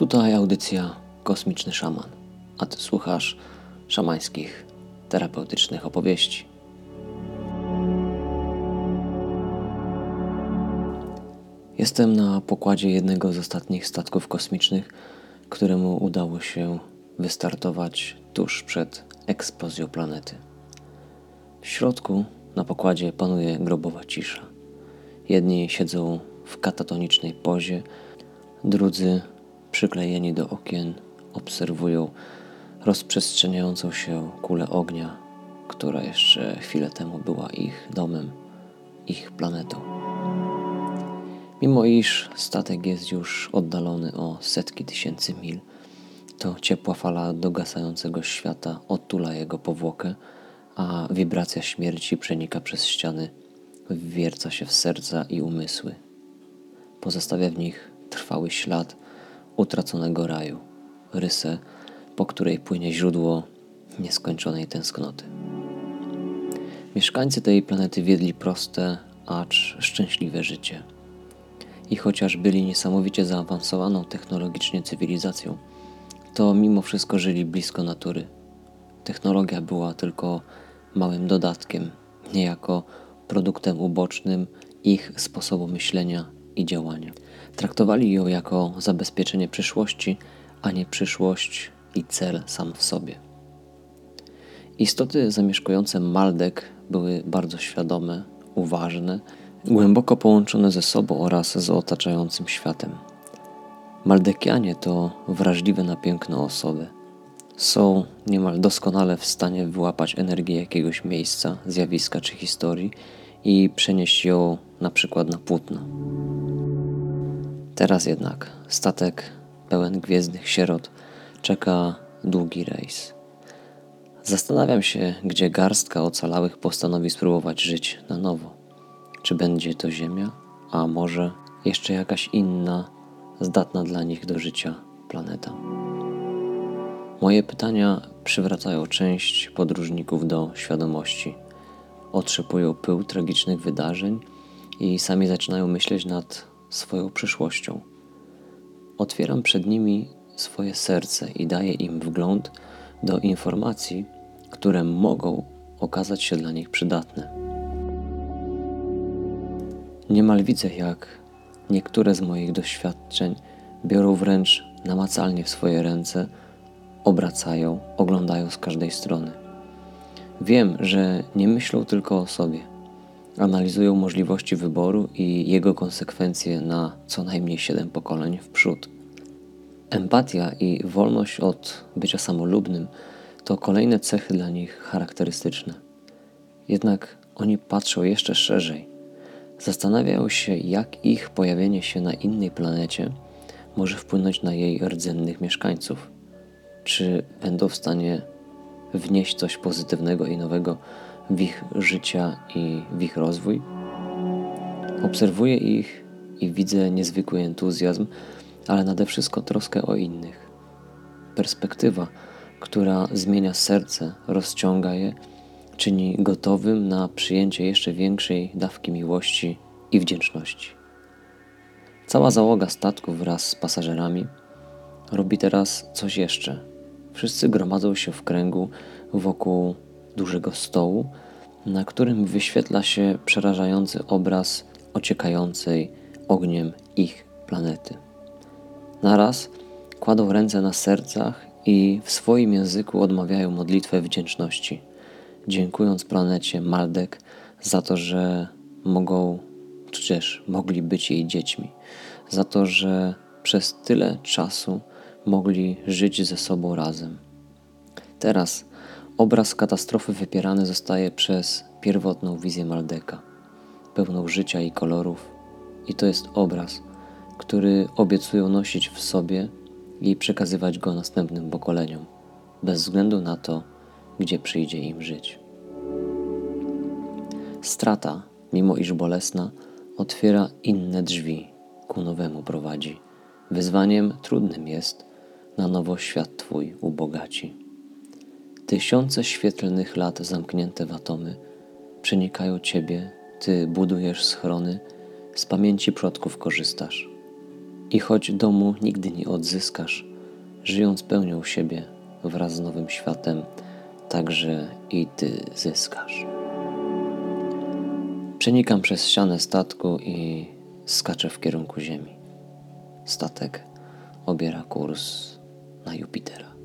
Tutaj audycja Kosmiczny Szaman, a ty słuchasz szamańskich, terapeutycznych opowieści. Jestem na pokładzie jednego z ostatnich statków kosmicznych, któremu udało się wystartować tuż przed eksplozją planety. W środku na pokładzie panuje grobowa cisza. Jedni siedzą w katatonicznej pozie, drudzy przyklejeni do okien obserwują rozprzestrzeniającą się kulę ognia, która jeszcze chwilę temu była ich domem, ich planetą. Mimo iż statek jest już oddalony o setki tysięcy mil, to ciepła fala dogasającego świata otula jego powłokę, a wibracja śmierci przenika przez ściany, wwierca się w serca i umysły. Pozostawia w nich trwały ślad utraconego raju, rysę, po której płynie źródło nieskończonej tęsknoty. Mieszkańcy tej planety wiedli proste, acz szczęśliwe życie. I chociaż byli niesamowicie zaawansowaną technologicznie cywilizacją, to mimo wszystko żyli blisko natury. Technologia była tylko małym dodatkiem, niejako produktem ubocznym ich sposobu myślenia i działania. Traktowali ją jako zabezpieczenie przyszłości, a nie przyszłość i cel sam w sobie. Istoty zamieszkujące Maldek były bardzo świadome, uważne, głęboko połączone ze sobą oraz z otaczającym światem. Maldekianie to wrażliwe na piękno osoby. Są niemal doskonale w stanie wyłapać energię jakiegoś miejsca, zjawiska czy historii i przenieść ją na przykład na płótno. Teraz jednak statek pełen gwiezdnych sierot czeka długi rejs. Zastanawiam się, gdzie garstka ocalałych postanowi spróbować żyć na nowo. Czy będzie to Ziemia, a może jeszcze jakaś inna, zdatna dla nich do życia planeta? Moje pytania przywracają część podróżników do świadomości. Otrzepują pył tragicznych wydarzeń i sami zaczynają myśleć nad swoją przyszłością. Otwieram przed nimi swoje serce i daję im wgląd do informacji, które mogą okazać się dla nich przydatne. Niemal widzę, jak niektóre z moich doświadczeń biorą wręcz namacalnie w swoje ręce, obracają, oglądają z każdej strony. Wiem, że nie myślą tylko o sobie analizują możliwości wyboru i jego konsekwencje na co najmniej 7 pokoleń w przód. Empatia i wolność od bycia samolubnym to kolejne cechy dla nich charakterystyczne. Jednak oni patrzą jeszcze szerzej. Zastanawiają się, jak ich pojawienie się na innej planecie może wpłynąć na jej rdzennych mieszkańców. Czy będą w stanie wnieść coś pozytywnego i nowego w ich życia i w ich rozwój. Obserwuję ich i widzę niezwykły entuzjazm, ale nade wszystko troskę o innych. Perspektywa, która zmienia serce, rozciąga je, czyni gotowym na przyjęcie jeszcze większej dawki miłości i wdzięczności. Cała załoga statku wraz z pasażerami robi teraz coś jeszcze. Wszyscy gromadzą się w kręgu wokół dużego stołu, na którym wyświetla się przerażający obraz ociekającej ogniem ich planety. Naraz kładą ręce na sercach i w swoim języku odmawiają modlitwę wdzięczności, dziękując planecie Maldek za to, że mogą, czy też mogli być jej dziećmi, za to, że przez tyle czasu mogli żyć ze sobą razem. Teraz Obraz katastrofy wypierany zostaje przez pierwotną wizję Maldeka, pełną życia i kolorów, i to jest obraz, który obiecują nosić w sobie i przekazywać go następnym pokoleniom, bez względu na to, gdzie przyjdzie im żyć. Strata, mimo iż bolesna, otwiera inne drzwi, ku nowemu prowadzi. Wyzwaniem trudnym jest, na nowo świat Twój ubogaci. Tysiące świetlnych lat zamknięte w atomy przenikają Ciebie, Ty budujesz schrony, z pamięci przodków korzystasz. I choć domu nigdy nie odzyskasz, żyjąc pełnią siebie wraz z nowym światem, także i ty zyskasz. Przenikam przez ścianę statku i skaczę w kierunku Ziemi. Statek obiera kurs na Jupitera.